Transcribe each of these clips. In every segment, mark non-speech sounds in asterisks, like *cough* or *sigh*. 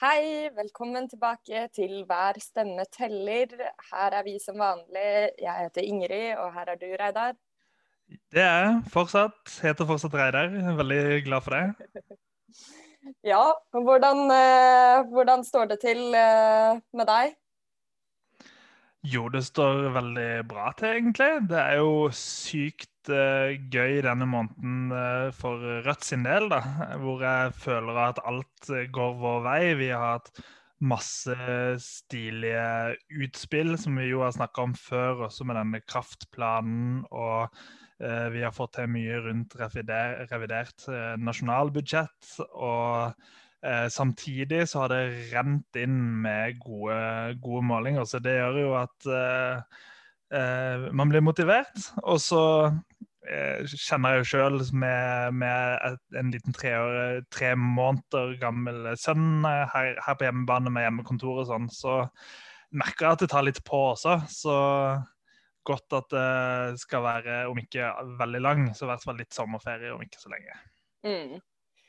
Hei, velkommen tilbake til Hver stemme teller. Her er vi som vanlig. Jeg heter Ingrid, og her er du, Reidar. Det er jeg fortsatt. Heter fortsatt Reidar. Veldig glad for det. *laughs* ja, hvordan, eh, hvordan, står det til eh, med deg? Jo, det står veldig bra til, egentlig. Det er jo sykt uh, gøy denne måneden uh, for Rødt sin del, da, hvor jeg føler at alt går vår vei. Vi har hatt masse stilige utspill, som vi jo har snakka om før, også med denne kraftplanen. og uh, vi har fått til mye rundt revidert, revidert nasjonalbudsjett. og Eh, samtidig så har det rent inn med gode, gode målinger, så det gjør jo at eh, eh man blir motivert. Og så eh, kjenner jeg jo sjøl med, med en liten tre, år, tre, måneder gammel sønn her, her, på hjemmebane med hjemmekontor og sånn, så merker jeg at det tar litt på også. Så godt at det skal være, om ikke veldig lang, så i hvert fall litt sommerferie om ikke så lenge. Mm.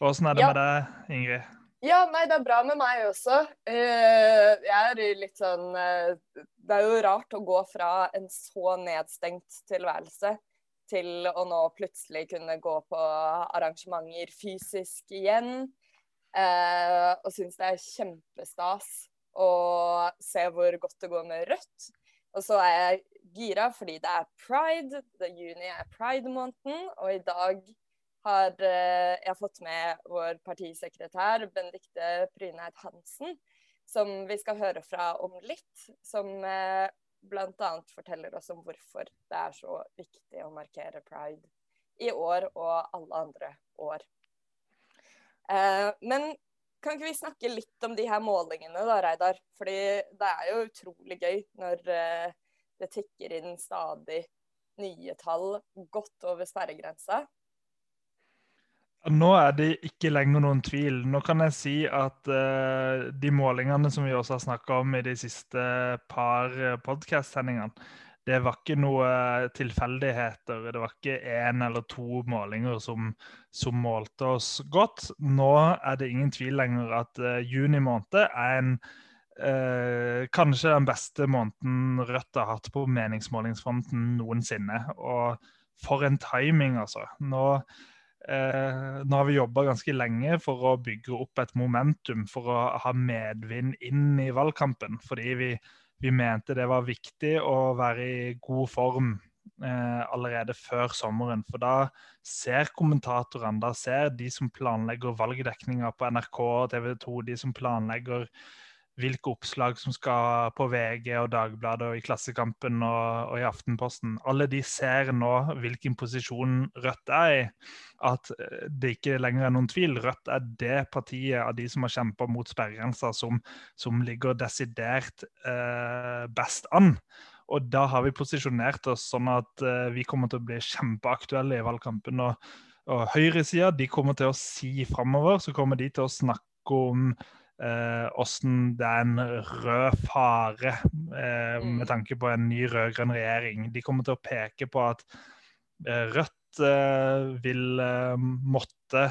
Åssen er det ja. med deg, Ingrid? Ja, nei, det er bra med meg også. Uh, jeg er litt sånn uh, Det er jo rart å gå fra en så nedstengt tilværelse til å nå plutselig kunne gå på arrangementer fysisk igjen. Uh, og syns det er kjempestas å se hvor godt det går med Rødt. Og så er jeg gira fordi det er pride. Juni er pride-måneden, og i dag har eh, jeg fått med vår partisekretær Benedicte Pryneid Hansen, som vi skal høre fra om litt. Som eh, bl.a. forteller oss om hvorfor det er så viktig å markere pride i år og alle andre år. Eh, men kan ikke vi snakke litt om de her målingene, da, Reidar? Fordi det er jo utrolig gøy når det tikker inn stadig nye tall godt over sperregrensa. Nå er det ikke lenger noen tvil. Nå kan jeg si at uh, de målingene som vi også har snakka om i de siste par eh, podkast-sendingene, det var ikke noe tilfeldigheter. Det var ikke én eller to målinger som, som, målte oss godt. Nå er det ingen tvil lenger at uh, juni måned er en uh, kanskje den beste måneden Rødt har hatt på meningsmålingsfronten noensinne. Og for en timing, altså. Nå nå har vi jobba ganske lenge for å bygge opp et momentum for å ha medvind inn i valgkampen. Fordi vi, vi mente det var viktig å være i god form eh, allerede før sommeren. For da ser kommentatorene, da ser de som planlegger valgdekninga på NRK og TV 2, de som planlegger hvilke oppslag som skal på VG og Dagbladet og i Klassekampen og, og, i Aftenposten. Alle de ser nå hvilken posisjon Rødt er i. At eh, det ikke lenger er noen tvil. Rødt er det partiet av de som har kjempa mot sperregrensa, som, som, ligger desidert eh, best an. Og da har vi posisjonert oss sånn at eh, vi kommer til å bli kjempeaktuelle i valgkampen. Og, og høyresida kommer til å si framover, så kommer de til å snakke om åssen eh, det er en rød fare eh, mm. med tanke på en ny rød-grønn regjering. De kommer til å peke på at eh, Rødt vil måtte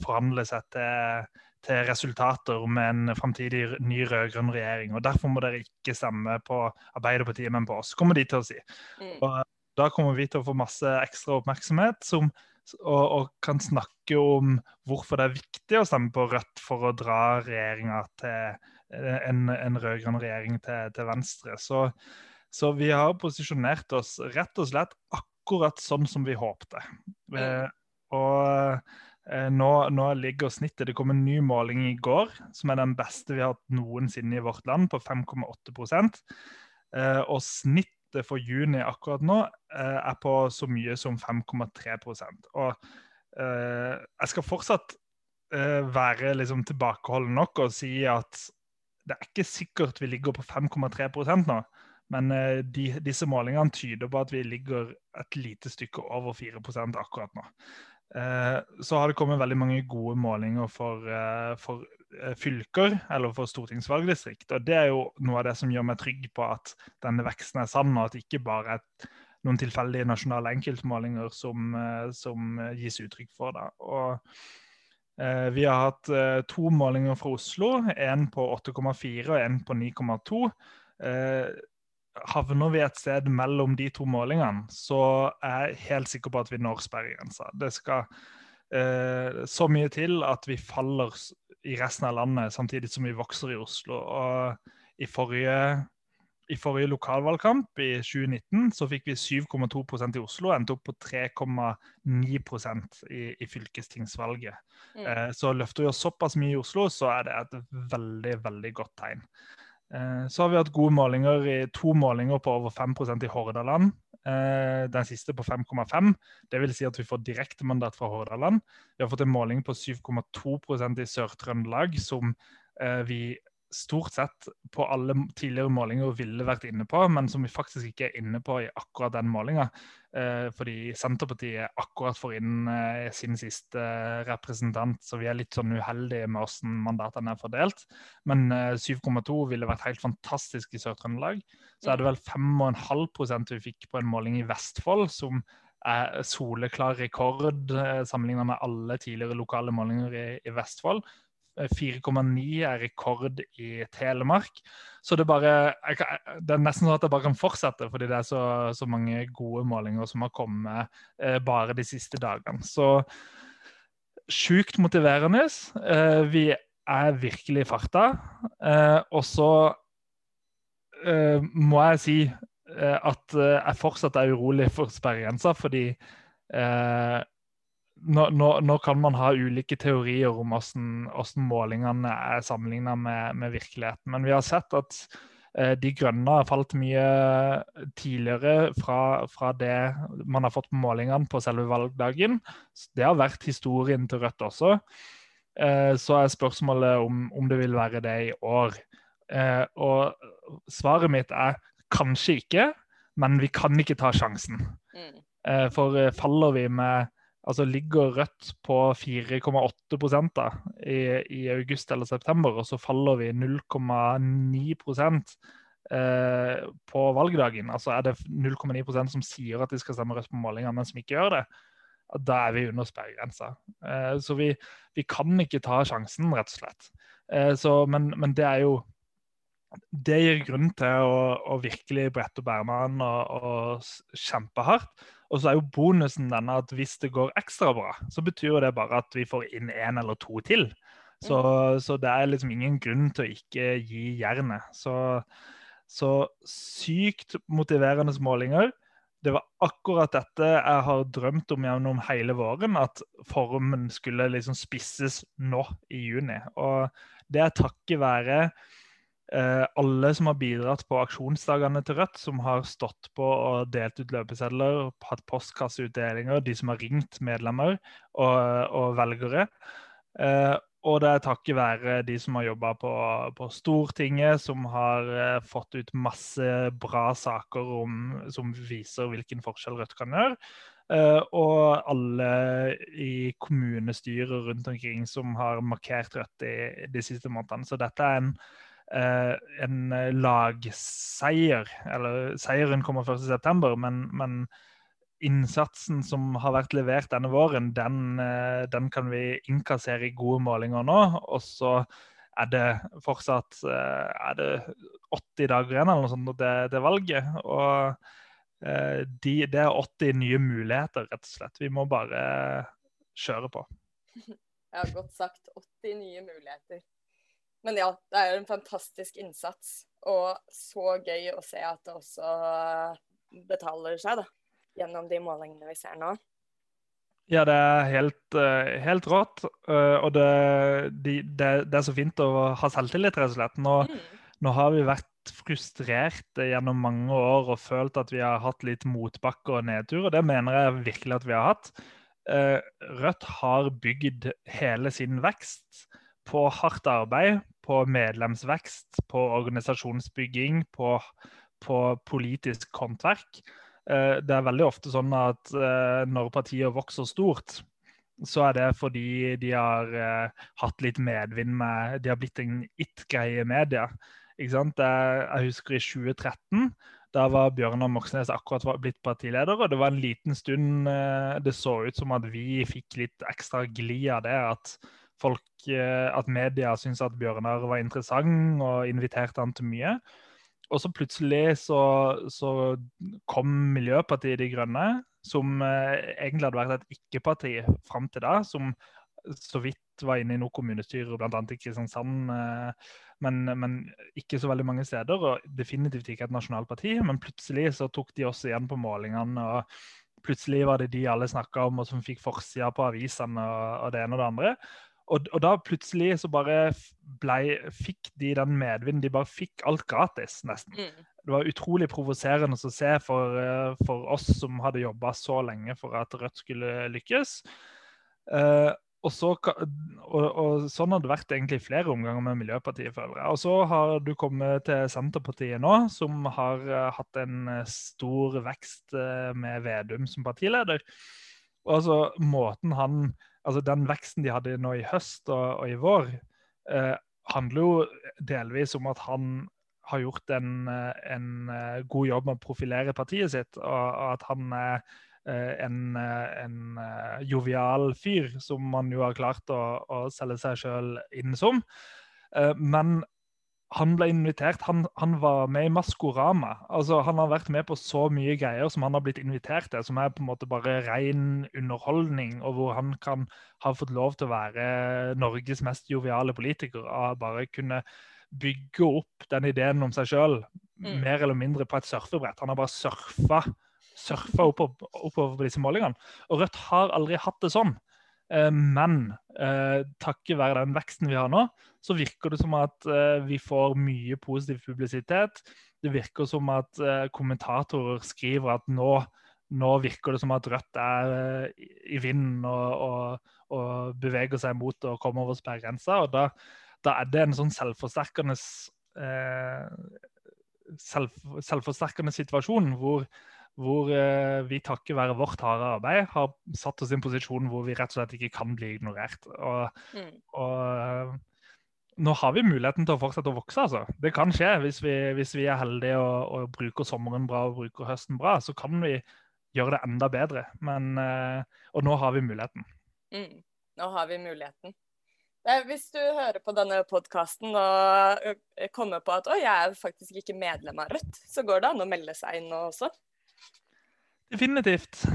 forhandle seg til, til, resultater med en framtidig ny rød-grønn regjering. og Derfor må dere ikke stemme på Arbeiderpartiet, men på oss, kommer de til å si. Mm. Og da kommer vi til å få masse ekstra oppmerksomhet som og, og, kan snakke om hvorfor det er viktig å stemme på Rødt for å dra regjeringa til en, en rød-grønn regjering til, til venstre. Så, så, vi har posisjonert oss rett og slett akkurat sånn som vi håpte. Mm. Eh, og eh, nå, nå, ligger snittet Det kom en ny måling i går, som er den beste vi har hatt noensinne i vårt land, på 5,8 eh, Og snitt for juni akkurat nå eh, er på så mye som 5,3% Og eh, jeg skal fortsatt eh, være liksom tilbakeholden nok og si at det er ikke sikkert vi ligger på 5,3% nå. Men de, disse målingene tyder på at vi ligger et lite stykke over 4% akkurat nå. Så har det kommet veldig mange gode målinger for, for fylker eller for stortingsvalgdistrikt. Og Det er jo noe av det som gjør meg trygg på at denne veksten er sann, og at det ikke bare er noen tilfeldige nasjonale enkeltmålinger som, eh, som gis uttrykk for. Da. Og Eh, vi har hatt eh, to målinger fra Oslo, én på 8,4 og én på 9,2. Eh, havner vi et sted mellom de to målingene, så er jeg helt sikker på at vi når sperregrensa. Det skal eh, så mye til at vi faller i resten av landet, samtidig som vi vokser i Oslo. Og i forrige, i forrige lokalvalgkamp, i 2019, så fikk vi 7,2% i Oslo, og endte opp på 3,9 i, i fylkestingsvalget. Mm. Eh, så løfter vi oss såpass mye i Oslo, så er det et veldig, veldig godt tegn. Eh, så har vi hatt gode målinger i to målinger på over 5% i Hordaland. Eh, den siste på 5,5. Det vil si at vi får direktemandat fra Hordaland. Vi har fått en måling på 7,2% i Sør-Trøndelag, som eh, vi stort sett på alle tidligere målinger ville vært inne på, men som vi faktisk ikke er inne på i akkurat den målinga. Eh, fordi Senterpartiet akkurat får inn eh, sin siste eh, representant, så vi er litt sånn uheldige med hvordan mandatene er fordelt. Men eh, 7,2 ville vært helt fantastisk i Sør-Trøndelag. Så er det vel 5,5% vi fikk på en måling i Vestfold, som er soleklar rekord sammenlignet med alle tidligere lokale målinger i, i Vestfold. 4,9 er rekord i Telemark. Så det, bare, det, er nesten sånn at det bare kan fortsette, fordi det er så, så mange gode målinger som har kommet eh, bare de siste dagene. Så sjukt motiverende. Eh, vi er virkelig i farta. Eh, og så må jeg si at jeg fortsatt er urolig for sperregrensa, fordi nå, nå, nå, kan man ha ulike teorier om hvordan, målingene er sammenligna med, med, virkeligheten. Men vi har sett at eh, de grønne har falt mye tidligere fra, fra, det man har fått på målingene på selve valgdagen. Det har vært historien til Rødt også. Eh, så er spørsmålet om, om, det vil være det i år. Eh, og svaret mitt er kanskje ikke, men vi kan ikke ta sjansen. Mm. Eh, for eh, faller vi med altså ligger Rødt på 4,8 da, i, i, august eller september, og så faller vi 0,9 eh, på valgdagen. Altså er det 0,9% som sier at de skal stemme Rødt på målingene, men som ikke gjør det. Da er vi under sperregrensa. Eh, så vi, vi, kan ikke ta sjansen, rett og slett. Eh, så, men, men, det er jo det gir grunn til å, å virkelig brette opp ermene og, og kjempe hardt. Og så er jo bonusen denne at hvis det går ekstra bra, så betyr det bare at vi får inn én eller to til. Så, så, det er liksom ingen grunn til å ikke gi jernet. Så, så sykt motiverende målinger. Det var akkurat dette jeg har drømt om gjennom hele våren, at formen skulle liksom spisses nå i juni. Og det er takket være alle som har bidratt på aksjonsdagene til Rødt, som har stått på og delt ut løpesedler, hatt postkasseutdelinger, de som har ringt medlemmer og, og velgere. Eh, og det er takket være de som har jobba på, på, Stortinget, som har eh, fått ut masse bra saker om, som viser hvilken forskjell Rødt kan gjøre. Uh, og alle i kommunestyrer rundt omkring som har markert Rødt i de siste månedene. Så dette er en Eh, en eh, lagseier. Eller seieren kommer 1.9., men, men innsatsen som har vært levert denne våren, den, eh, den, kan vi innkassere i gode målinger nå. Og så er det fortsatt er det 80 dager igjen eller noe sånt det, det valget. Og de, det er 80 nye muligheter, rett og slett. Vi må bare kjøre på. *laughs* Ja, godt sagt. 80 nye muligheter. Men ja, det er en fantastisk innsats. Og så gøy å se at det også betaler seg, da. Gjennom de målingene vi ser nå. Ja, det er helt, eh, helt rått. Eh, og det, det, det, er så fint å ha selvtillit, rett og slett. Nå, mm. nå, har vi vært frustrert gjennom mange år og følt at vi har hatt litt motbakke og nedtur, og det mener jeg virkelig at vi har hatt. Eh, Rødt har bygd hele sin vekst på hardt arbeid, på medlemsvekst, på organisasjonsbygging, på, på politisk håndverk. Eh, det er veldig ofte sånn at eh, når partier vokser stort, så er det fordi de har uh, hatt litt medvind med De har blitt en it-greie i media. Sant? Jeg husker i 2013. Da var Bjørnar Moxnes akkurat blitt partileder, og det var en liten stund det så ut som at vi fikk litt ekstra glid av det. At folk, at media syntes at Bjørnar var interessant og inviterte han til mye. Og så plutselig så, så kom Miljøpartiet De Grønne, som egentlig hadde vært et ikke-parti fram til da, som så vidt var inne i noen kommunestyrer, bl.a. i Kristiansand, men, men, ikke så veldig mange steder. Og definitivt ikke et nasjonalt parti. Men plutselig så tok de oss igjen på målingene. og Plutselig var det de alle snakka om, og som fikk forsida på avisene og, og, det ene og det andre. Og, og da plutselig så bare ble, fikk de den medvinden. De bare fikk alt gratis, nesten. Mm. Det var utrolig provoserende å se for, eh, for oss som hadde jobba så lenge for at Rødt skulle lykkes. Uh, og, så, og, og, sånn har det vært egentlig flere omganger med Miljøpartiet. føler jeg. Og så har du kommet til Senterpartiet nå, som har uh, hatt en stor vekst uh, med Vedum som partileder. Og altså måten han, altså Den veksten de hadde nå i høst og, og i vår, handler jo delvis om at han har gjort en, en god jobb med å profilere partiet sitt, og, og at han er Eh, en, eh, en eh, jovial fyr, som man jo har klart å, å selge seg sjøl inn som. Men han ble invitert. Han, han, var med i Maskorama. Altså, han har vært med på så mye greier som han har blitt invitert til, som er på en måte bare ren underholdning, og hvor han kan ha fått lov til å være Norges mest joviale politiker. Og bare kunne bygge opp den ideen om seg sjøl mm. mer eller mindre på et surfebrett. Han har bare surfa surfa oppover, oppover på disse målingene. Og Rødt har aldri hatt det sånn. Eh, men eh, takket være den veksten vi har nå, så virker det som at eh, vi får mye positiv publisitet. Det virker som at kommentatorer skriver at nå, nå, virker det som at Rødt er i vinden og, og, og, beveger seg mot å komme over sperregrensa. Og da, da, er det en sånn selvforsterkende selv, selvforsterkende situasjon hvor hvor eh, vi takket være vårt harde arbeid har satt oss i en posisjon hvor vi rett og slett ikke kan bli ignorert. Og, mm. og eh, nå har vi muligheten til å fortsette å vokse. altså. Det kan skje hvis vi, hvis vi er heldige og, og, bruker sommeren bra og bruker høsten bra. Så kan vi gjøre det enda bedre. Men, eh, og nå har vi muligheten. Mm. Nå har vi muligheten. Hvis du hører på denne podkasten og kommer på at å, jeg er faktisk ikke medlem av Rødt, så går det an å melde seg inn nå også. Definitivt.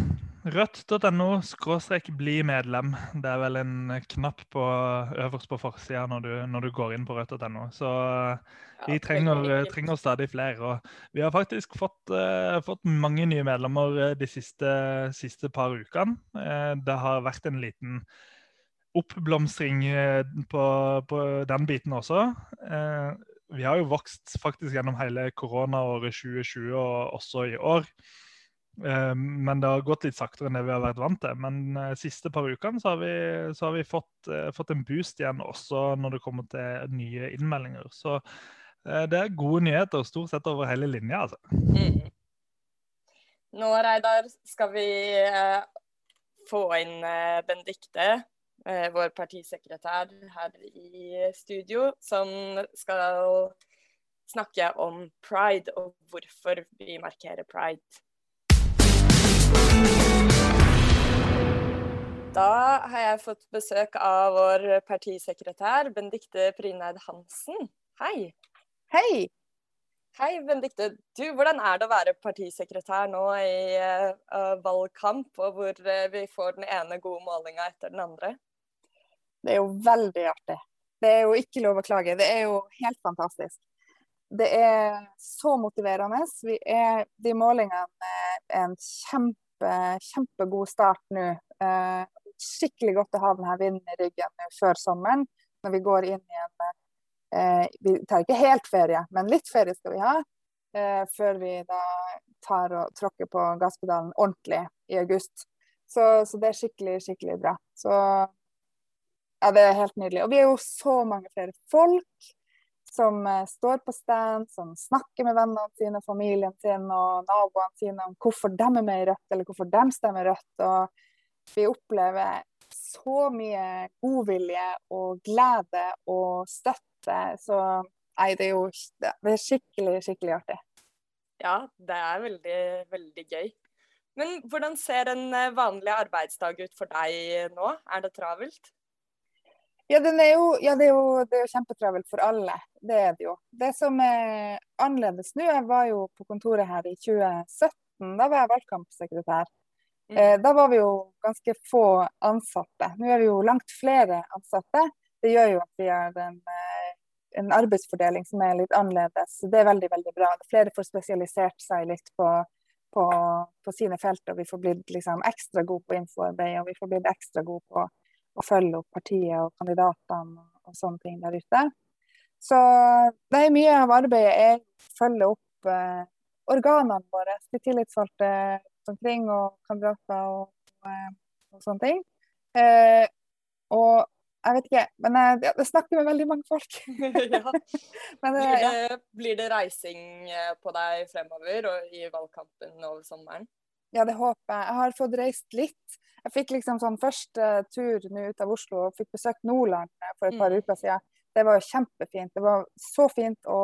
Rødt.no skråstrek bli medlem. Det er vel en knapp på, øverst på forsida når, når, du går inn på rødt.no. Så vi trenger, trenger, stadig flere. Og vi har faktisk fått, uh, fått mange nye medlemmer eh, de siste, siste par ukene. Uh, det har vært en liten oppblomstring på, på den biten også. Uh, vi har jo vokst faktisk gjennom hele koronaåret 2020 og også i år. Eh, men det har gått litt saktere enn det vi har vært vant til. Men de eh, siste par ukene så har vi, så har vi fått, eh, fått, en boost igjen også når det kommer til nye innmeldinger. Så det er gode nyheter stort sett over hele linja, altså. Mm. Nå, Reidar, skal vi få inn Benedicte, vår partisekretær her i studio, som skal snakke om pride og hvorfor vi markerer pride. Da har jeg fått besøk av vår partisekretær Bendikte Prineid Hansen. Hei. Hei. Hei, Bendikte. Du, hvordan er det å være partisekretær nå i uh, valgkamp, og hvor uh, vi får den ene gode målinga etter den andre? Det er jo veldig artig. Det er jo ikke lov å klage. Det er jo helt fantastisk. Det er så motiverende. Er, de målingene er en kjempe, kjempegod start nå. Uh, skikkelig godt å ha denne vinden i ryggen før sommeren. Når vi går inn i en eh, Vi tar ikke helt ferie, men litt ferie skal vi ha. Eh, før vi da tar og tråkker på gasspedalen ordentlig i august. Så, så, det er skikkelig, skikkelig bra. Så ja, det er helt nydelig. Og vi er jo så mange flere folk som uh, står på stand, som snakker med vennene sine, familien sin og naboene sine om hvorfor de er med i Rødt, eller hvorfor de stemmer Rødt. Og vi opplever så mye godvilje og glede og støtte. Så nei, det er jo det er skikkelig, skikkelig artig. Ja, det er veldig, veldig gøy. Men hvordan ser en eh, vanlig arbeidsdag ut for deg nå? Er det travelt? Ja, jo, ja det, er jo, det, er jo, kjempetravelt for alle. Det er det jo. Det som er annerledes nå, jeg var jo på kontoret her i 2017. Da var jeg valgkampsekretær. Mm. Eh, da var vi jo ganske få ansatte. Nå er vi jo langt flere ansatte. Det gjør jo at vi har en, eh, en arbeidsfordeling som er litt annerledes. Det er veldig veldig bra. Flere får spesialisert seg litt på, på, på sine felt, og vi får blitt liksom, ekstra gode på infoarbeid og vi får blitt ekstra gode på å følge opp partiet og kandidatene og sånne ting der ute. Så det er mye av arbeidet er å følge opp eh, organene våre, de tillitsvalgte omkring og kandidater og, og, eh, sånne ting. Eh, og jeg vet ikke, men jeg, jeg snakker med veldig mange folk. *laughs* *laughs* ja. men, blir, det, ja. blir, det, reising eh, på deg fremover og i valgkampen over sommeren? Ja, det håper jeg. Jeg har fått reist litt. Jeg fikk liksom sånn første tur nå ut av Oslo og fikk besøkt Nordland for et par mm. uker siden. Det var jo kjempefint. Det var så fint å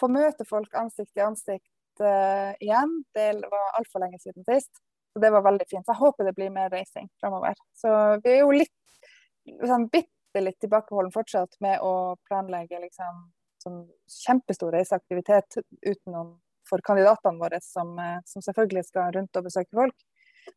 få møte folk ansikt til ansikt uh, igjen. Det var altfor lenge siden sist. Så det var veldig fint. Så jeg håper det blir mer reising fremover. Så vi er jo litt sånn bitte litt tilbakeholden fortsatt med å planlegge liksom sånn kjempestor reiseaktivitet utenom for kandidatene våre, som, eh, som, selvfølgelig skal rundt og besøke folk.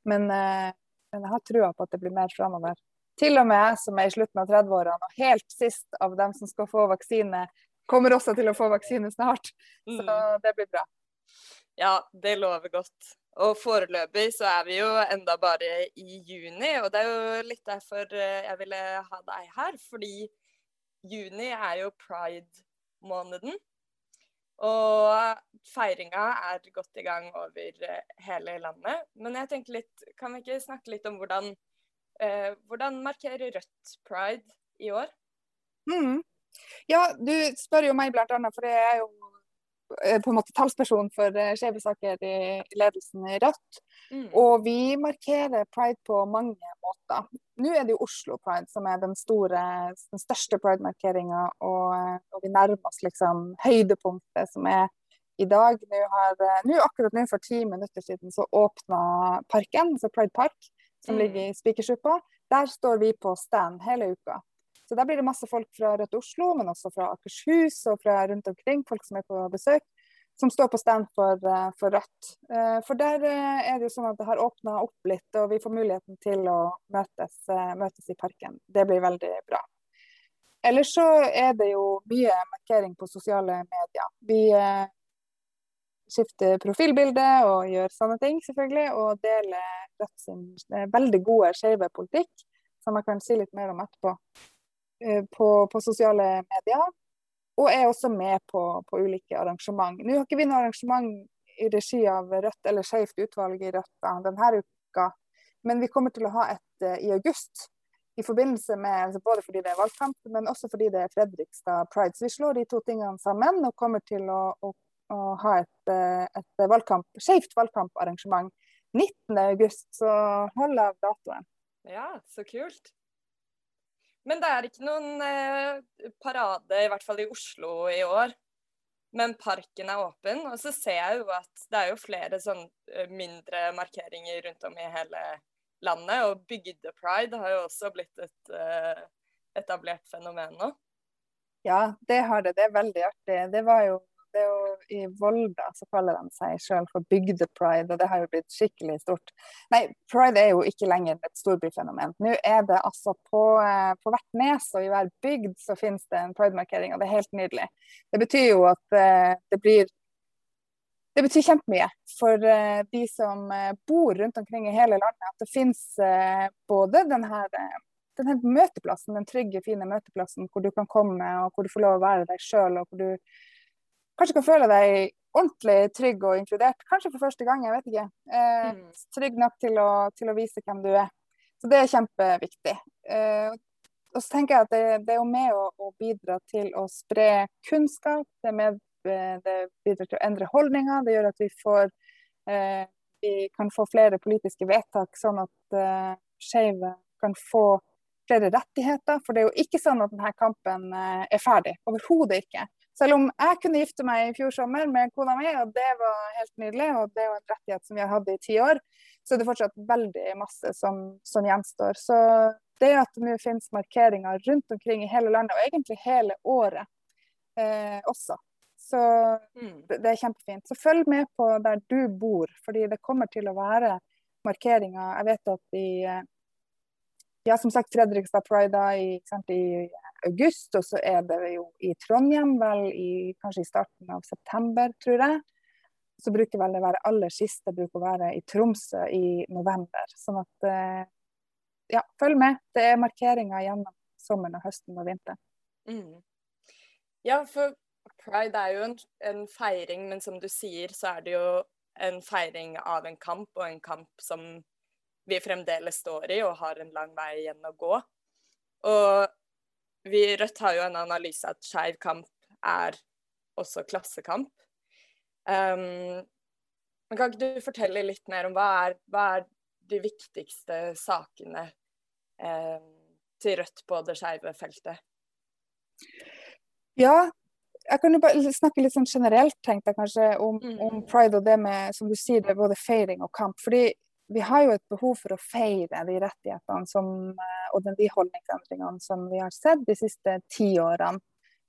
Men uh, men jeg har trua på at det blir mer framover. Til og med jeg som er i slutten av 30-årene og helt sist av dem som skal få vaksine, kommer også til å få vaksine snart. Så mm. det blir bra. Ja, det lover godt. Og foreløpig så er vi jo enda bare i juni, og det er jo litt derfor eh, jeg ville ha deg her. Fordi juni er jo pride-måneden. Og feiringa er godt i gang over eh, hele landet. Men jeg tenker litt, kan vi ikke snakke litt om hvordan, eh, hvordan markerer Rødt pride i år? Mm. Ja, du spør jo meg blant annet, for jeg er jo på en måte talsperson for uh, skeive saker i ledelsen i Rødt. Mm. Og vi markerer pride på mange måter. Nå er det jo Oslo Pride som er den, store, den største pride-markeringa, og, og, vi nærmer oss liksom høydepunktet som er i dag. Nå, har, eh, nå akkurat nå for ti minutter siden så åpna parken, altså Pride Park, som mm. ligger i Spikersuppa. Der står vi på stand hele uka. Så der blir det masse folk fra Rødt Oslo, men også fra Akershus og fra rundt omkring, folk som er på besøk, som står på stand for, eh, for Rødt. Eh, for der eh, er det jo sånn at det har åpna opp litt, og vi får muligheten til å møtes, møtes i parken. Det blir veldig bra. Ellers så er det jo mye markering på sosiale medier. Vi skifter profilbilde og gjør sånne ting, selvfølgelig. Og deler Rødt sin veldig gode skeive politikk, som jeg kan si litt mer om etterpå. Eh, på, på, sosiale medier. Og er også med på, på, ulike arrangement. Nå har ikke vi noe arrangement i regi av Rødt eller Skeivt utvalg i Rødt denne uka, men vi kommer til å ha et uh, i august. I forbindelse med, altså Både fordi det er valgkamp, men også fordi det er Fredrikstad Pride. Så vi slår de to tingene sammen og kommer til å, å, å ha et, uh, et valgkamp, skeivt valgkamparrangement 19.8. Så hold av datoen. Ja, så kult. Men det er ikke noen eh, parade, i hvert fall i Oslo i år. Men parken er åpen. Og så ser jeg jo at det er jo flere sånn eh, mindre markeringer rundt om i hele landet. Og bygdepride har jo også blitt et eh, etablert fenomen nå. Ja, det har det. Det er veldig artig. Det var jo det er jo I Volda så kaller de seg selv for bygdepride, og det har jo blitt skikkelig stort. Nei, pride er jo ikke lenger et storbyfenomen. Nå er det altså på, eh, på hvert nes og i hver bygd så finnes det en pridemarkering, og det er helt nydelig. Det betyr jo at uh, det blir det betyr kjempemye for uh, de som bor rundt omkring i hele landet. At det finnes både denne, denne møteplassen, den trygge, fine møteplassen hvor du kan komme og hvor du får lov å være deg sjøl, og hvor du kanskje kan føle deg ordentlig trygg og inkludert. Kanskje for første gang, jeg vet ikke. Eh, mm. Trygg nok til å, til å, vise hvem du er. Så det er kjempeviktig. Eh, og så tenker jeg at det, det er jo med å, å, bidra til å spre kunnskap. Det, med, eh, det, bidrar til å endre holdninger. Det gjør at vi får eh, vi kan få flere politiske vedtak, sånn at eh, skeive kan få flere rettigheter. For det er jo ikke sånn at denne kampen uh, er ferdig. Overhodet ikke. Selv om jeg kunne gifte meg i fjor sommer med kona mi, og det var helt nydelig, og det var en rettighet som vi har hatt i ti år, så er det fortsatt veldig masse som, som gjenstår. Så det at det nå finnes markeringer rundt omkring i hele landet, og egentlig hele året eh, også. Så Mm. det, er kjempefint. Så følg med på der du bor, fordi det kommer til å være markeringer. Jeg vet at i eh, ja, som sagt Fredrikstad Pride i, sant, i august, og så er det jo i Trondheim vel i, kanskje i starten av september, tror jeg. Så bruker vel det være aller siste bruker å være i Tromsø i november. Sånn at eh, ja, følg med. Det er markeringer gjennom sommeren, og høsten og vinteren. Mm. Ja, for pride er jo en, en feiring, men som du sier, så er det jo en feiring av en kamp, og en kamp som vi fremdeles står i og har en lang vei igjen å gå. Og vi Rødt har jo en analyse at skeiv kamp er også klassekamp. Um, men kan ikke du fortelle litt mer om hva er, hva er de viktigste sakene eh, til Rødt på det skeive feltet? Ja, jeg kan jo bare snakke litt sånn generelt, tenkte jeg kanskje, om, Mm. om pride og det med, som du sier, det er både feiring og kamp. Fordi vi har jo et behov for å feire de rettighetene som, eh, og de holdningsendringene som vi har sett de siste ti årene.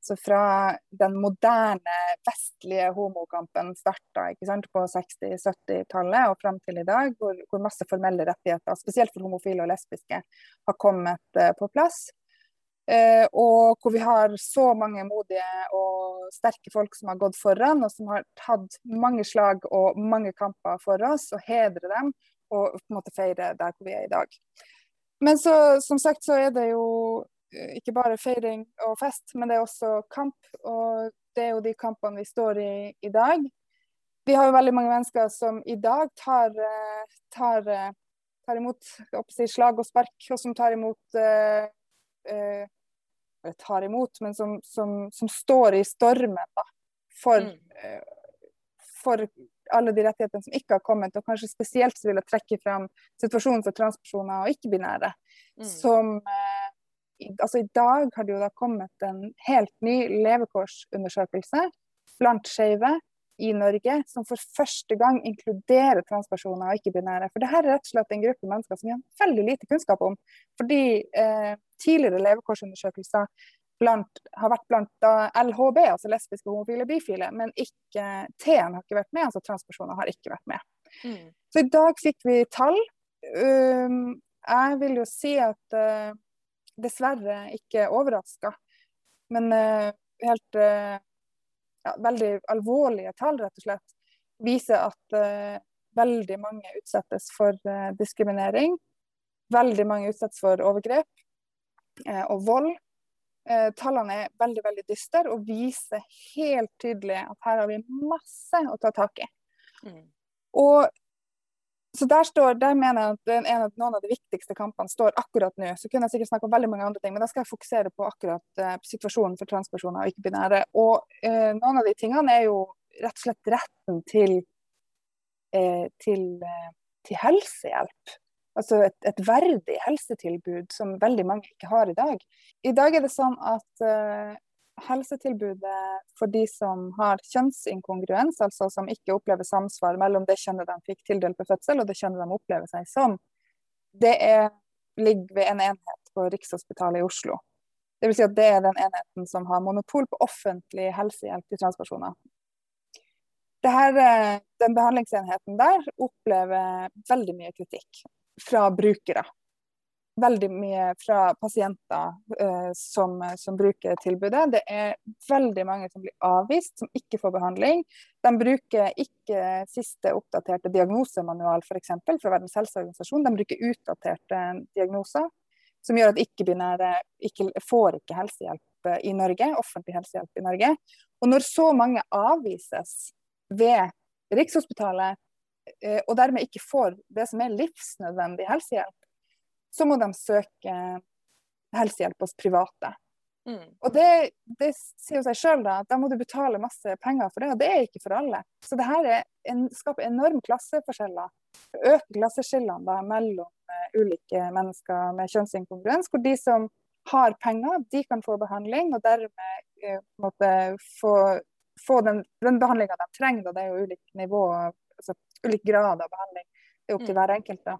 Så fra den moderne vestlige homokampen starta på 60-70-tallet og fram til i dag, hvor, hvor masse formelle rettigheter, spesielt for homofile og lesbiske, har kommet eh, på plass. Eh, og hvor vi har så mange modige og sterke folk som har gått foran, og som har tatt mange slag og mange kamper for oss, og hedre dem og på en måte feire der hvor vi er i dag. Men så, som sagt så er det jo eh, ikke bare feiring og fest, men det er også kamp. Og det er jo de kampene vi står i i dag. Vi har jo veldig mange mennesker som i dag tar, eh, tar, eh, tar imot si, slag og spark, og som tar imot eh, eh, tar imot, men som, som, som står i stormen da, for, Mm. for alle de rettighetene som ikke har kommet. Og kanskje spesielt så vil jeg trekke fram situasjonen for transpersoner og ikke-binære. Mm. Som eh, altså I dag har det jo da kommet en helt ny levekårsundersøkelse blant skeive i Norge, som for første gang inkluderer transpersoner og ikke-binære. For det her er rett og slett en gruppe mennesker som vi har veldig lite kunnskap om. Fordi eh, tidligere levekårsundersøkelser blant, har vært blant da, LHB, altså lesbiske, homofile, bifile, men ikke T-en har ikke vært med, altså transpersoner har ikke vært med. Mm. Så i dag fikk vi tall. Um, jeg vil jo si at uh, dessverre ikke overraska, men uh, helt uh, ja, veldig alvorlige tall, rett og slett, viser at veldig mange utsettes for diskriminering. Veldig mange utsettes for overgrep og vold. Uh, tallene er veldig veldig dystre og viser helt tydelig at her har vi masse å ta tak i. Mm. Og så der, står, der mener jeg at ene, noen av de viktigste kampene står akkurat nå. Så kunne jeg sikkert snakke om veldig mange andre ting, men da skal jeg fokusere på akkurat eh, situasjonen for transpersoner og ikke-binære. Og eh, noen av de tingene er jo rett og slett retten til, eh, til, eh, til helsehjelp. Altså et, et, verdig helsetilbud som veldig mange ikke har i dag. I dag er det sånn at uh, helsetilbudet for de som har kjønnsinkongruens, altså som ikke opplever samsvar mellom det kjønnet de fikk tildelt ved fødsel og det kjønnet de opplever seg som, det er, ligger ved en enhet på Rikshospitalet i Oslo. Det vil si at det er den enheten som har monopol på offentlig helsehjelp til transpersoner. Her, den behandlingsenheten der opplever veldig mye kritikk fra brukere veldig mye fra pasienter eh, som, som, bruker tilbudet. Det er veldig mange som blir avvist, som ikke får behandling. De bruker ikke siste oppdaterte diagnosemanual f.eks. fra Verdens helseorganisasjon. De bruker utdaterte diagnoser, som gjør at ikke-binære ikke, får ikke helsehjelp i Norge, offentlig helsehjelp i Norge. Og når så mange avvises ved Rikshospitalet, og dermed ikke får det som er livsnødvendig helsehjelp, så må de søke helsehjelp hos private. Mm. Og det, det, sier jo seg sjøl da. da må du betale masse penger for det, og det er ikke for alle. Så det her en, skaper enorme klasseforskjeller. Øker klasseskillene da, mellom uh, ulike mennesker med kjønnsinkongruens, hvor de som har penger, de kan få behandling, og dermed uh, måtte få, få den, den behandlinga de trenger. Da. det er jo ulike nivå, altså ulik grad av behandling. Det er opp til hver enkelt. da.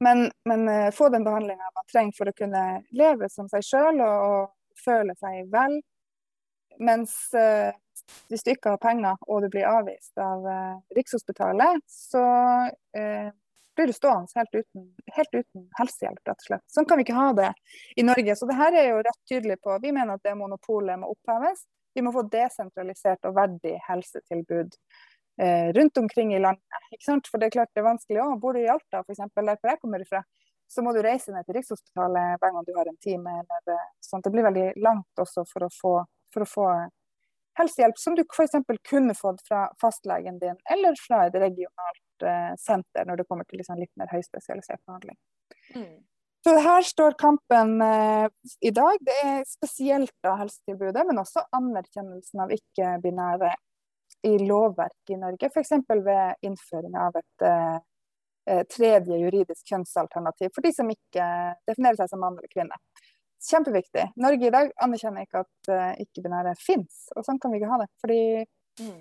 Men, men uh, få den behandlinga man trenger for å kunne leve som seg sjøl og, og, føle seg vel. Mens uh, hvis du ikke har penger og du blir avvist av uh, Rikshospitalet, så blir du stående helt uten, helt uten, helsehjelp, rett og slett. Sånn kan vi ikke ha det i Norge. Så det her er jo rett tydelig på. Vi mener at det monopolet må oppheves. Vi må få desentralisert og verdig helsetilbud eh, rundt omkring i landet. Ikke sant? For det er klart det er vanskelig. òg. bor du i Alta f.eks., der hvor jeg kommer ifra, så må du reise ned til Rikshospitalet hver gang du har en time. Eller, sånn. Det blir veldig langt også for å få, for å få helsehjelp som du f.eks. kunne fått fra fastlegen din eller fra et regionalt eh, senter når det kommer til liksom litt mer høyspesialisert behandling. Mm. Så her står kampen eh, i dag. Det er spesielt da helsetilbudet, men også anerkjennelsen av ikke-binære i lovverk i Norge, f.eks. ved innføring av et eh, eh, tredje juridisk kjønnsalternativ for de som ikke definerer seg som mann eller kvinne. Kjempeviktig. Norge i dag anerkjenner ikke at eh, ikke-binære fins, og sånn kan vi ikke ha det. Fordi mm.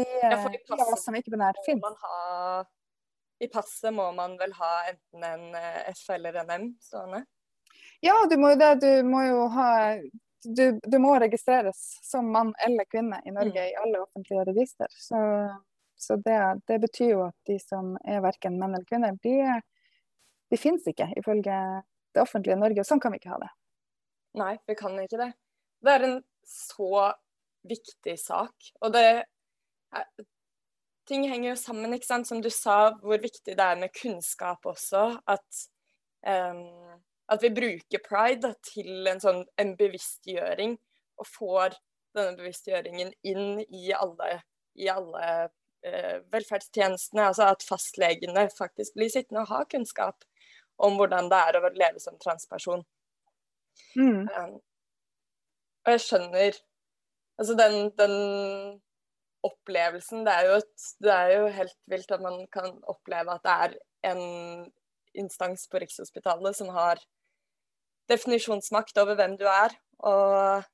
de, ja, for de av oss som ikke-binære fins. I passet må man vel ha enten en F eller en M stående? Ja, du må jo det. Du må jo ha du, du, må registreres som mann eller kvinne i Norge mm. i alle offentlige register. Så, så det, det, betyr jo at de som er verken menn eller kvinner, de, de finnes ikke ifølge det offentlige Norge. Og sånn kan vi ikke ha det. Nei, vi kan ikke det. Det er en så viktig sak. Og det Ting henger jo sammen, ikke sant. Som du sa, hvor viktig det er med kunnskap også. At um, at vi bruker pride til en sånn en bevisstgjøring, og får denne bevisstgjøringen inn i alle, i alle eh, velferdstjenestene. Altså at fastlegene faktisk blir sittende og ha kunnskap om hvordan det er å leve som transperson. Mm. Um, og jeg skjønner Altså den, den opplevelsen det er, et, det er, jo helt vilt at man kan oppleve at det er en instans på Rikshospitalet som har definisjonsmakt over hvem du er, og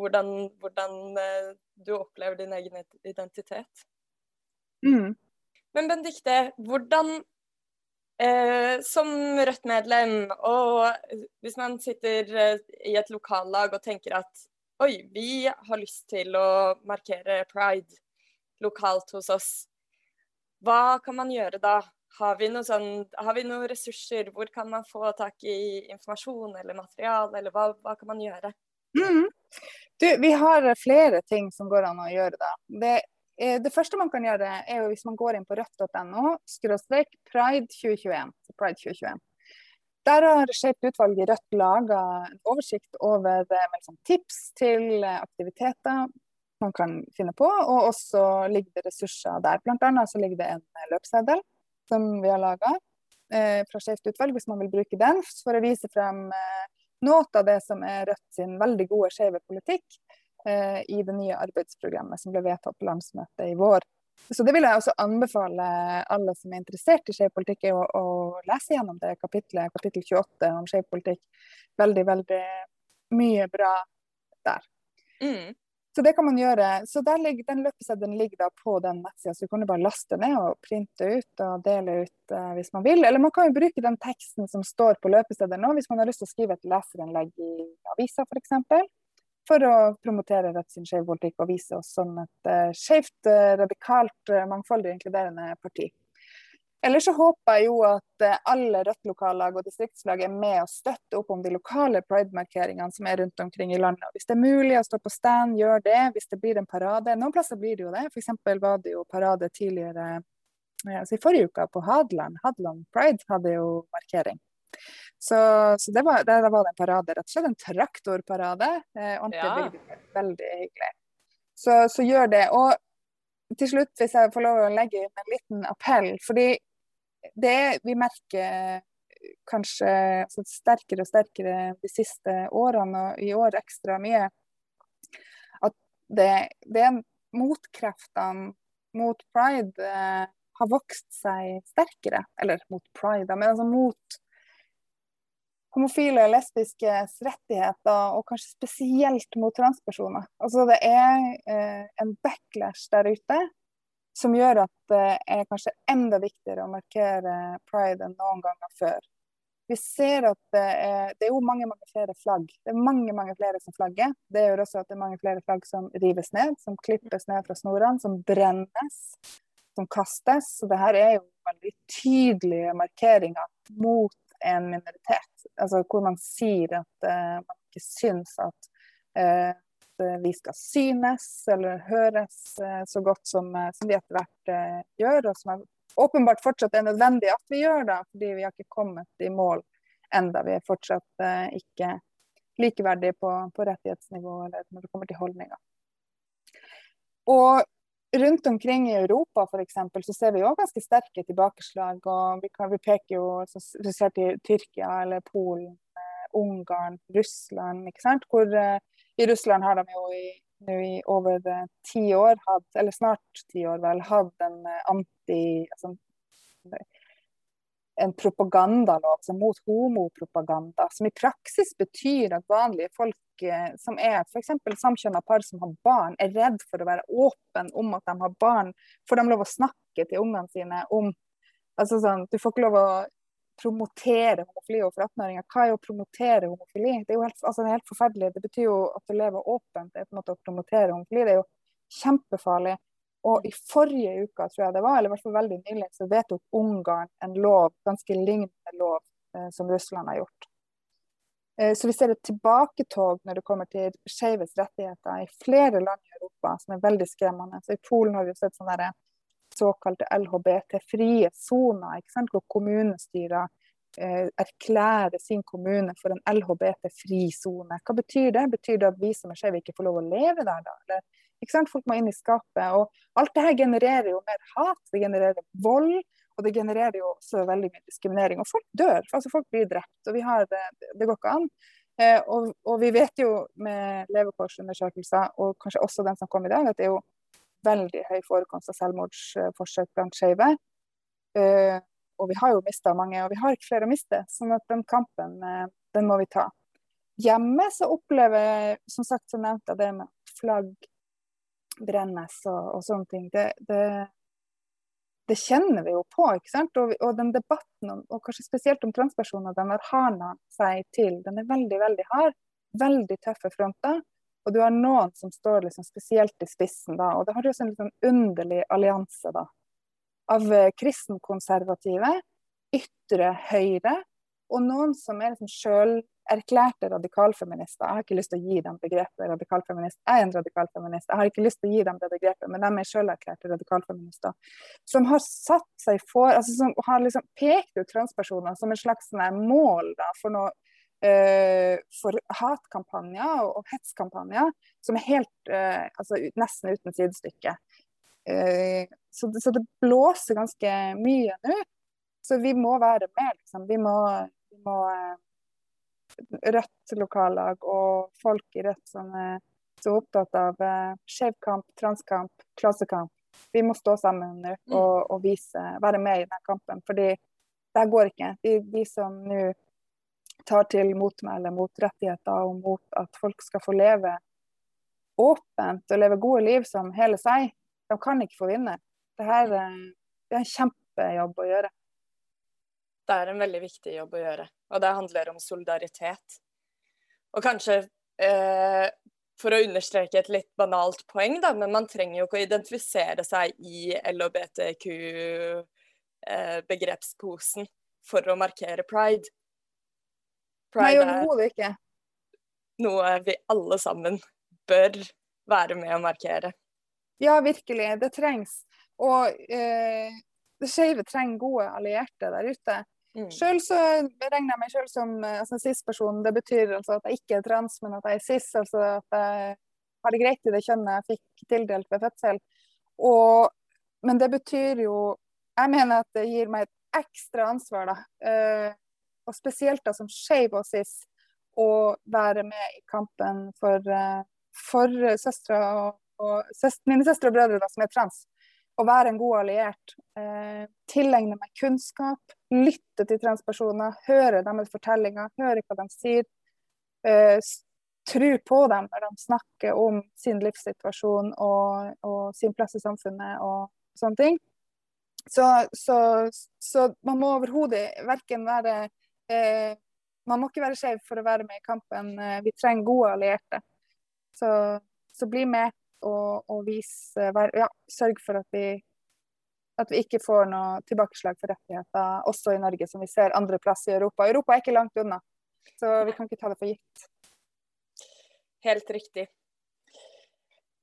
hvordan, hvordan eh, du opplever din egen identitet. Mm. Men Benedicte, hvordan eh, som Rødt-medlem, og hvis man sitter eh, i et lokallag og tenker at oi, vi har lyst til å markere pride lokalt hos oss, hva kan man gjøre da? Har vi, sånn, har vi noen ressurser? Hvor kan man få tak i informasjon eller materiale, eller hva, hva kan man gjøre? Mm. Du, vi har flere ting som går an å gjøre. da. Det, eh, det, første man kan gjøre, er jo hvis man går inn på rødt.no, skråstrek pride 2021. Pride 2021. Der har Skeivt utvalg i Rødt laga en oversikt over liksom, tips til aktiviteter man kan finne på, og også ligger det ressurser der. Blant annet så ligger det en løpseddel som vi har laga eh, fra Skeivt utvalg, hvis man vil bruke den for å vise frem eh, noe av det som er Rødt sin veldig gode skeive politikk eh, i det nye arbeidsprogrammet som ble vedtatt på landsmøtet i vår. Så det vil jeg også anbefale alle som er interessert i skeiv politikk, å, å, lese gjennom det kapitlet, kapittel 28 om skeiv politikk. Veldig, veldig mye bra der. Mm. Så det kan man gjøre. Så ligger, Den løpeseddelen ligger da på den nettsida, så du kan bare laste ned og printe ut og dele ut uh, hvis man vil. Eller man kan jo bruke den teksten som står på løpeseddelen nå, hvis man har lyst til å skrive et leserinnlegg i avisa f.eks. For, for å promotere Rødt sin skeiv politikk og vise oss som et uh, skeivt, uh, radikalt, mangfoldig og inkluderende parti. Ellers så håper jeg jo at eh, alle Rødt-lokallag og distriktslag er med og støtter opp om de lokale pride-markeringene som er rundt omkring i landet. Hvis det er mulig å stå på stand, gjør det. Hvis det blir en parade. Noen plasser blir det jo det. F.eks. var det jo parade tidligere eh, altså i forrige uke på Hadeland. Hadeland Pride hadde jo markering. Så, så det var, der var det en parade, rett og slett en traktorparade. Eh, ordentlig ja. veldig hyggelig. Så, så, gjør det. Og til slutt, hvis jeg får lov å legge inn en liten appell. fordi det vi merker kanskje altså sterkere og sterkere de siste årene, og i år ekstra mye, at det, det motkreftene mot pride eh, har vokst seg sterkere. Eller mot pride, men altså mot homofile og lesbiskes rettigheter, og kanskje spesielt mot transpersoner. Altså det er eh, en backlash der ute som gjør at det er kanskje enda viktigere å markere pride enn noen ganger før. Vi ser at det er, det er, jo mange mange flere flagg. Det er mange mange flere som flagger. Det gjør også at det er mange flere flagg som rives ned, som klippes ned fra snorene, som brennes, som kastes. Så det her er jo veldig tydelige markeringer mot en minoritet. Altså hvor man sier at uh, man ikke syns at uh, vi skal synes eller høres uh, så godt som, som vi etter hvert gjør, og som er åpenbart fortsatt er nødvendig at vi gjør det, fordi vi har ikke kommet i mål enda. Vi er fortsatt ikke likeverdige på, på rettighetsnivå eller når det kommer til holdninger. Og rundt omkring i Europa for eksempel, så ser vi òg ganske sterke tilbakeslag. og Vi, kan, vi peker jo spesielt til Tyrkia eller Polen, eh, Ungarn, Russland. ikke sant? Hvor eh, I Russland har de jo i, i over ti år hatt, eller snart ti år vel, hatt en eh, anti... Altså, en propagandalov altså mot homopropaganda, som i praksis betyr at vanlige folk eh, som er f.eks. samkjønna par som har barn, er redd for å være åpen om at de har barn. Får de lov å snakke til ungene sine om altså sånn, Du får ikke lov å promotere homofili overfor 18-åringer. Hva er å promotere homofili? Det er jo helt, altså, det er helt forferdelig. Det betyr jo at du lever åpent. Det er på en måte å promotere homofili. Det er jo kjempefarlig. Og i forrige uke, tror jeg det var, eller i hvert fall veldig nylig, så vedtok Ungarn en lov, ganske lignende lov eh, som Russland har gjort. Eh, så vi ser et tilbaketog når det kommer til skeives rettigheter i flere land i Europa, som er veldig skremmende. Så I Polen har vi jo sett sånne såkalte LHBT-frie soner, hvor kommunestyrer eh, erklærer sin kommune for en LHBT-fri sone. Hva betyr det? Betyr det at vi som er skeive ikke får lov å leve der, da? Eller Folk må inn i skapet. Og alt det her genererer jo mer hat, det genererer vold. Og det genererer jo også veldig mye diskriminering. Og folk dør. altså Folk blir drept. Og vi har det, det går ikke an. Eh, og, og, vi vet jo med levekårsundersøkelser, og kanskje også den som kom i dag, at det er jo veldig høy forekomst av selvmordsforsøk blant skeive. Eh, og vi har jo mista mange, og vi har ikke flere å miste. sånn at den kampen, eh, den må vi ta. Hjemme så opplever jeg, som sagt så nevnte jeg det med flagg brennes og, og sånne ting. Det, det, det, kjenner vi jo på. ikke sant? Og, og den debatten, om, og kanskje spesielt om transpersoner, den har hana seg til. Den er veldig, veldig hard. Veldig tøffe fronter. Og du har noen som står liksom spesielt i spissen da. Og det har jo også en liksom underlig allianse da. Av eh, kristenkonservative, ytre høyre, og noen som er liksom sjølerklærte radikalfeminister. Jeg har ikke lyst til å gi dem begrepet radikalfeminist. Jeg er en radikalfeminist. Jeg har ikke lyst til å gi dem det begrepet, men de er sjølerklærte radikalfeminister. Som har satt seg for altså Som har liksom pekt ut transpersoner som en slags mål da, for noe for hatkampanjer og, hetskampanjer som er helt uh, altså, nesten uten sidestykke. Uh, så, så, det blåser ganske mye nå. Så vi må være med, liksom. Vi må, vi må Rødt lokallag og folk i Rødt som er så opptatt av eh, skeiv kamp, transkamp, klassekamp. Vi må stå sammen mm. og, og vise, være med i denne kampen. fordi det går ikke. De, de som nå tar til motmæle mot rettigheter og mot at folk skal få leve åpent og leve gode liv som hele seg, de kan ikke få vinne. Dette, her det er en kjempejobb å gjøre. Det er en veldig viktig jobb å gjøre, og det handler om solidaritet. Og kanskje eh, for å understreke et litt banalt poeng, da, men man trenger jo ikke å identifisere seg i LHBTQ-begrepsposen eh, for å markere pride. Pride Nei, ikke. er noe vi alle sammen bør være med å markere. Ja, virkelig. Det trengs. Og eh, det skeive trenger gode allierte der ute. Mm. Sjøl så regner jeg meg selv som eh, altså, cis-person. Det betyr altså at jeg ikke er trans, men at jeg er cis. Altså at jeg har det greit i det kjønnet jeg fikk tildelt ved fødsel. Og, men det betyr jo Jeg mener at det gir meg et ekstra ansvar, da. Uh, og spesielt da som skeiv og cis, å være med i kampen for, uh, for søstre og, og søst, mine søstre og brødre da, som er trans å være en god alliert. Eh, tilegne meg kunnskap, lytte til transpersoner, høre deres fortellinger, høre hva de sier. Eh, tro på dem når de snakker om sin livssituasjon og, og sin plass i samfunnet og sånne ting. Så, så, så man må overhodet verken være eh, Man må ikke være skeiv for å være med i kampen. Eh, vi trenger gode allierte. Så, så bli med og, og vis ja, Sørg for at vi, at vi ikke får noe tilbakeslag for rettigheter, også i Norge, som vi ser andre plass i Europa. Europa er ikke langt unna, så vi kan ikke ta det for gitt. Helt riktig.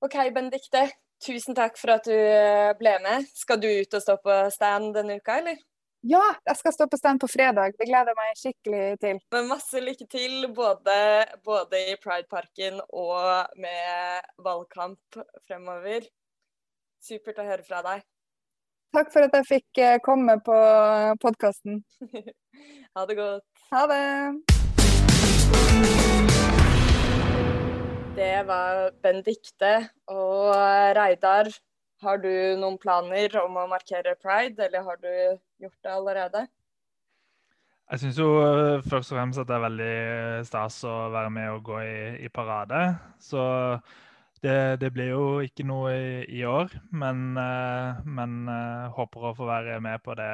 OK, Benedicte. Tusen takk for at du eh, ble med. Skal du ut og stå på stand denne uka, eller? Ja, jeg skal stå på stand på fredag. Det gleder jeg meg skikkelig til. Men masse lykke til både, både i Prideparken og med valgkamp fremover. Supert å høre fra deg. Takk for at jeg fikk eh, komme på podkasten. *laughs* ha det godt. Ha det. Det var Bendikte og Reidar. Har du noen planer om å markere pride, eller har du gjort det allerede? Jeg syns jo eh, først og fremst at det er veldig stas å være med og gå i, i parade. Så det, det, blir jo ikke noe i, i år, men, eh, men, eh, håper å få være med på det,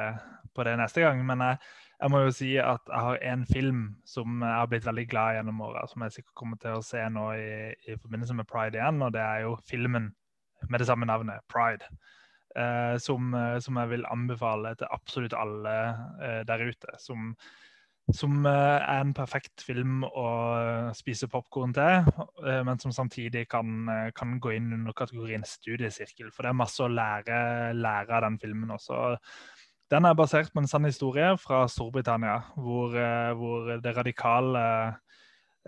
på det neste gang. Men jeg, jeg må jo si at jeg har en film som jeg har blitt veldig glad i gjennom åra, som jeg sikkert kommer til å se nå i, i, forbindelse med Pride igjen, og det er jo filmen med det samme navnet, Pride. Eh, som, eh, som, jeg vil anbefale til absolutt alle eh, der ute. Som, som eh, er en perfekt film å spise popkorn til, eh, men som samtidig kan, eh, kan, gå inn under kategorien studiesirkel. For det er masse å lære, lære av den filmen også. Den er basert på en sann historie fra Storbritannia, hvor, eh, hvor det radikale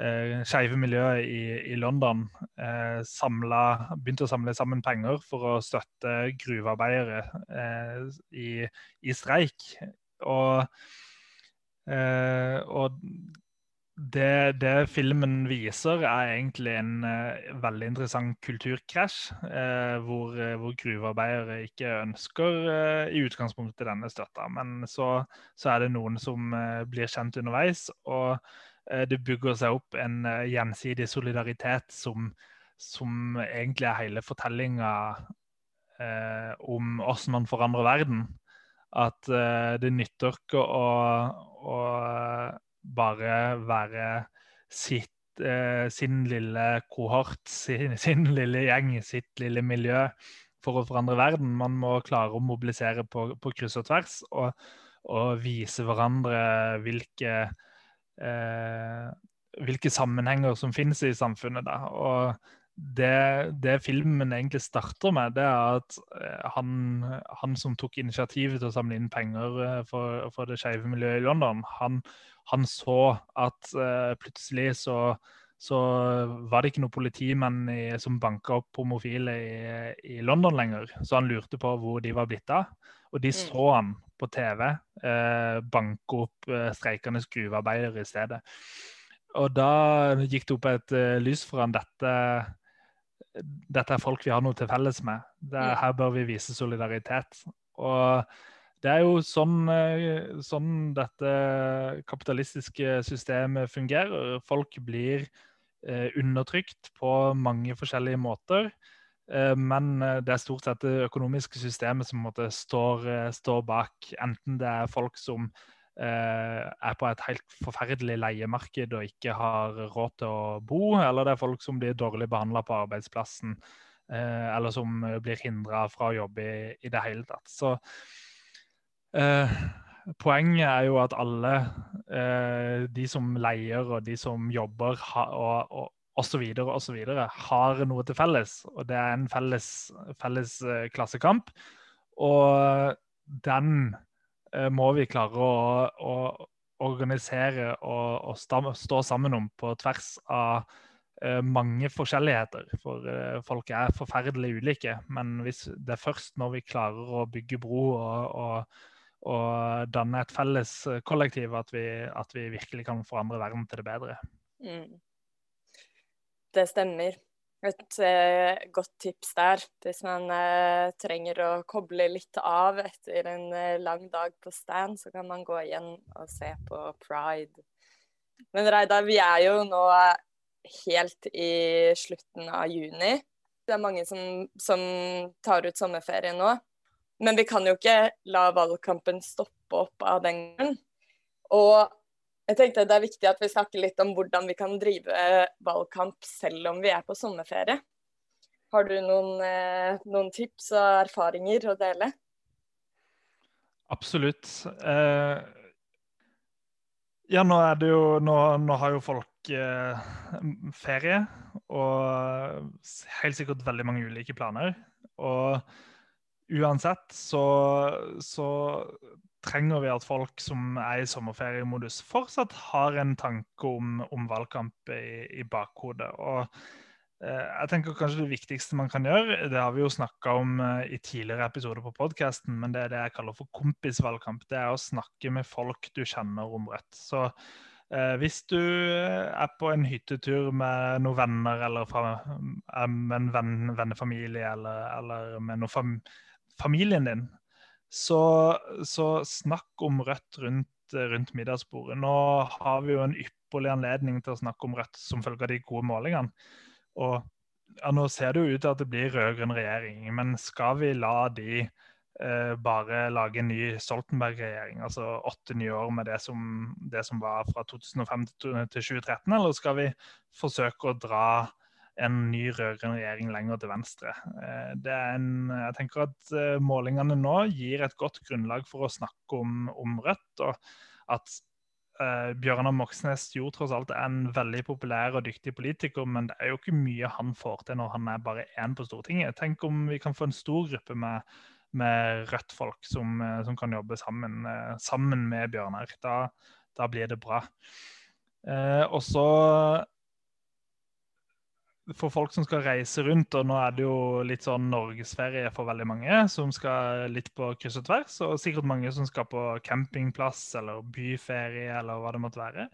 eh, skeive miljøet i, i London eh, samlet, begynte å samle sammen penger for å støtte gruvearbeidere eh, i, i, streik. Og, eh, og det, det, filmen viser, er egentlig en uh, veldig interessant kulturkrasj. Uh, hvor, hvor, gruvearbeidere ikke ønsker i utgangspunktet denne støtta. Men så, så er det noen som blir kjent underveis. Og det bygger seg opp en gjensidig solidaritet som, som, egentlig er hele fortellinga om hvordan man forandrer verden. At det nytter ikke å, å bare være sitt, eh, sin lille kohort, sin, sin, lille gjeng, sitt lille miljø for å forandre verden. Man må klare å mobilisere på, på kryss og tvers og, og vise hverandre hvilke, eh, hvilke sammenhenger som finnes i samfunnet. Da. Og det, det, filmen egentlig starter med, det er at eh, han, han, som tok initiativet til å samle inn penger eh, for, for det skeive miljøet i London, han, han så at eh, plutselig så, så, var det ikke noen politimenn i, som banka opp homofile i, i, London lenger. Så han lurte på hvor de var blitt av. Og de mm. så han på TV eh, banke opp eh, streikende gruvearbeidere i stedet. Og da gikk det opp et uh, lys for han dette dette er folk vi har noe til felles med. Det, her bør vi vise solidaritet. Og det er jo sånn, eh, sånn, dette kapitalistiske systemet fungerer. Folk blir eh, undertrykt på mange forskjellige måter. Eh, men det er stort sett det økonomiske systemet som måte, står, står, bak. Enten det er folk som er på et helt forferdelig leiemarked og ikke har råd til å bo, eller det er folk som blir dårlig behandla på arbeidsplassen, eller som blir hindra fra å jobbe i, i det hele tatt. Så Eh, poenget er jo at alle, eh, de som leier og de som jobber ha, og, og osv., osv., har noe til felles. Og det er en felles, felles eh, klassekamp. Og den eh, må vi klare å, å organisere og, og sta, stå sammen om på tvers av eh, mange forskjelligheter. For eh, folk er forferdelig ulike. Men hvis det er først når vi klarer å bygge bro og, og og danne et felles eh, kollektiv, at vi, at vi, virkelig kan forandre verden til det bedre. Mm. Det stemmer. Et eh, godt tips der hvis man eh, trenger å koble litt av etter en eh, lang dag på stand, så kan man gå igjen og se på Pride. Men Reidar, vi er jo nå helt i slutten av juni. Det er mange som, som tar ut sommerferie nå. Men vi kan jo ikke la valgkampen stoppe opp av den grunn. Og jeg tenkte det er viktig at vi snakker litt om hvordan vi kan drive valgkamp selv om vi er på sommerferie. Har du noen, eh, noen tips og erfaringer å dele? Absolutt. Eh, ja, nå er det jo Nå, nå har jo folk eh, ferie, og helt sikkert veldig mange ulike planer. Og uansett så, så trenger vi at folk som er i sommerferiemodus, fortsatt har en tanke om, om valgkamp i, i bakhodet. Og eh, jeg tenker kanskje det viktigste man kan gjøre, det har vi jo snakka om eh, i tidligere episoder på podkasten, men det er det jeg kaller for kompisvalgkamp. Det er å snakke med folk du kjenner om Rødt. Så eh, hvis du er på en hyttetur med noen venner, eller fra, eh, med en venn, vennefamilie, eller, eller med noen fam familien din, så, så snakk om Rødt rundt, rundt, middagsbordet. Nå har vi jo en ypperlig anledning til å snakke om Rødt som følge av de gode målingene. Og ja, Nå ser det jo ut til at det blir rød-grønn regjering, men skal vi la de eh, bare lage en ny Stoltenberg-regjering, altså åtte nye år med det som, det som var fra 2005 til 2013, eller skal vi forsøke å dra en ny rød-grønn regjering lenger til venstre. Eh, en, jeg tenker at eh, Målingene nå gir et godt grunnlag for å snakke om, om Rødt. og at uh, Bjørnar Moxnes jo tross alt er en veldig populær og dyktig politiker, men det er jo ikke mye han får til når han er bare én på Stortinget. Tenk om vi kan få en stor gruppe med, med Rødt-folk som, som, kan jobbe sammen, sammen med Bjørnar. Da, da, blir det bra. Uh, og så for folk som skal reise rundt, og nå er det jo litt sånn norgesferie for veldig mange, som skal litt på kryss og tvers, og sikkert mange som skal på campingplass eller byferie eller hva det måtte være.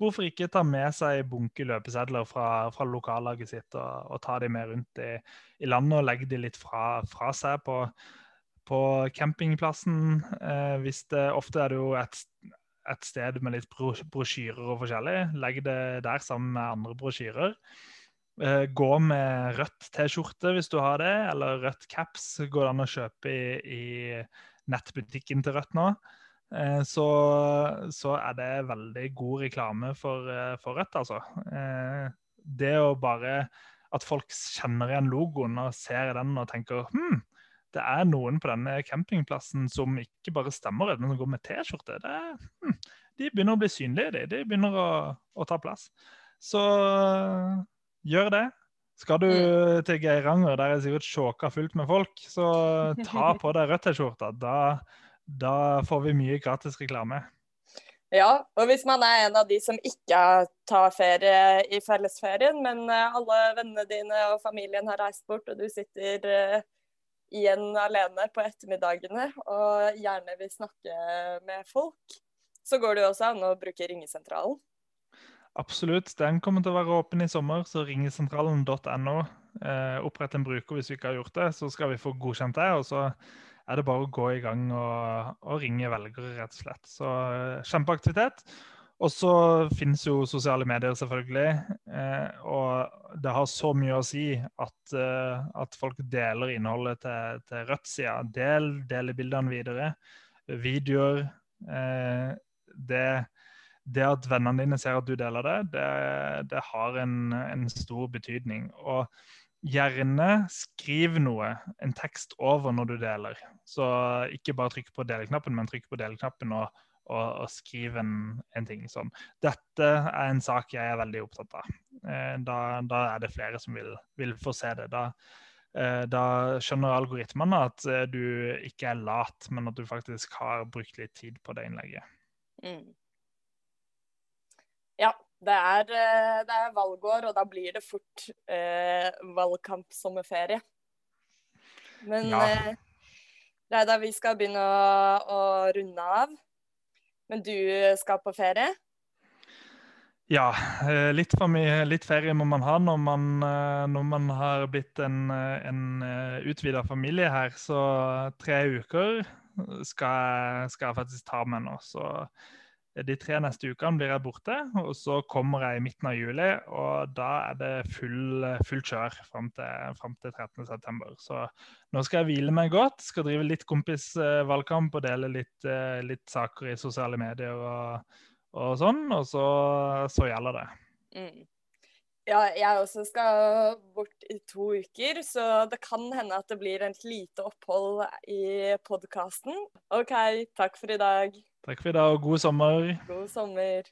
Hvorfor ikke ta med seg bunke løpesedler fra, fra lokallaget sitt og, og, ta de med rundt i, i, landet og legge de litt fra, fra seg på, på campingplassen? Eh, hvis det, ofte er det jo et, et sted med litt brosjyrer og forskjellig. Legg det der sammen med andre brosjyrer. Eh, gå med rødt T-skjorte hvis du har det, eller rødt caps går det an å kjøpe i, i nettbutikken til Rødt nå. Eh, så, så, er det veldig god reklame for, eh, for Rødt, altså. Det å bare At folk kjenner igjen logoen og ser den og tenker hm, det er noen på denne campingplassen som ikke bare stemmer men som går med T-skjorte. Hm, de begynner å bli synlige, de. De begynner å, å ta plass. Så gjør det. Skal du mm. til Geiranger, der er sikkert sjåka fullt med folk, så ta *laughs* på deg Rødt-T-skjorta. Da, da, får vi mye gratis reklame. Ja, og hvis man er en av de som ikke tar ferie i fellesferien, men eh, alle vennene dine og familien har reist bort, og du sitter uh, igjen alene på ettermiddagene og gjerne vil snakke med folk, så går det jo også an å bruke ringesentralen. Absolutt. Den kommer til å være åpen i sommer, så ringesentralen.no. Eh, opprett en bruker hvis vi ikke har gjort det, så skal vi få godkjent det. Og så er det bare å gå i gang og, og ringe velgere, rett og slett. Så eh, kjempeaktivitet. Og så finnes jo sosiale medier, selvfølgelig. Eh, og det har så mye å si at, eh, at folk deler innholdet til, til Rødt-sida. Del, deler bildene videre. Videoer. Det det at vennene dine ser at du deler det, det, det har en, en, stor betydning. Og gjerne skriv noe, en tekst over når du deler. Så ikke bare trykk på deleknappen, men trykk på deleknappen og, og, og skriv en, en, ting sånn. Dette er en sak jeg er veldig opptatt av. Eh, da, da er det flere som vil, vil få se det. Da, eh, da skjønner algoritmene at eh, du ikke er lat, men at du faktisk har brukt litt tid på det innlegget. Mm. Ja, det er, eh, det er, valgår, og da blir det fort eh, valgkampsommerferie. Men ja. eh, det er da vi skal begynne å, å, runde av. Men du skal på ferie? Ja, eh, litt, litt, ferie må man ha når man, eh, når man har blitt en, en utvida familie her. Så tre uker skal, skal jeg faktisk ta med nå. Så De tre neste ukene blir jeg borte, og så kommer jeg i midten av juli. Og da er det full, fullt kjør fram til, fram til 13.9. Så nå skal jeg hvile meg godt. Skal drive litt kompisvalgkamp og dele litt, litt, saker i sosiale medier og, og sånn. Og så, så gjelder det. Mm. Ja, jeg også skal bort i to uker, så det kan hende at det blir et lite opphold i podkasten. OK, takk for i dag. Takk for i dag, og god sommer. God sommer.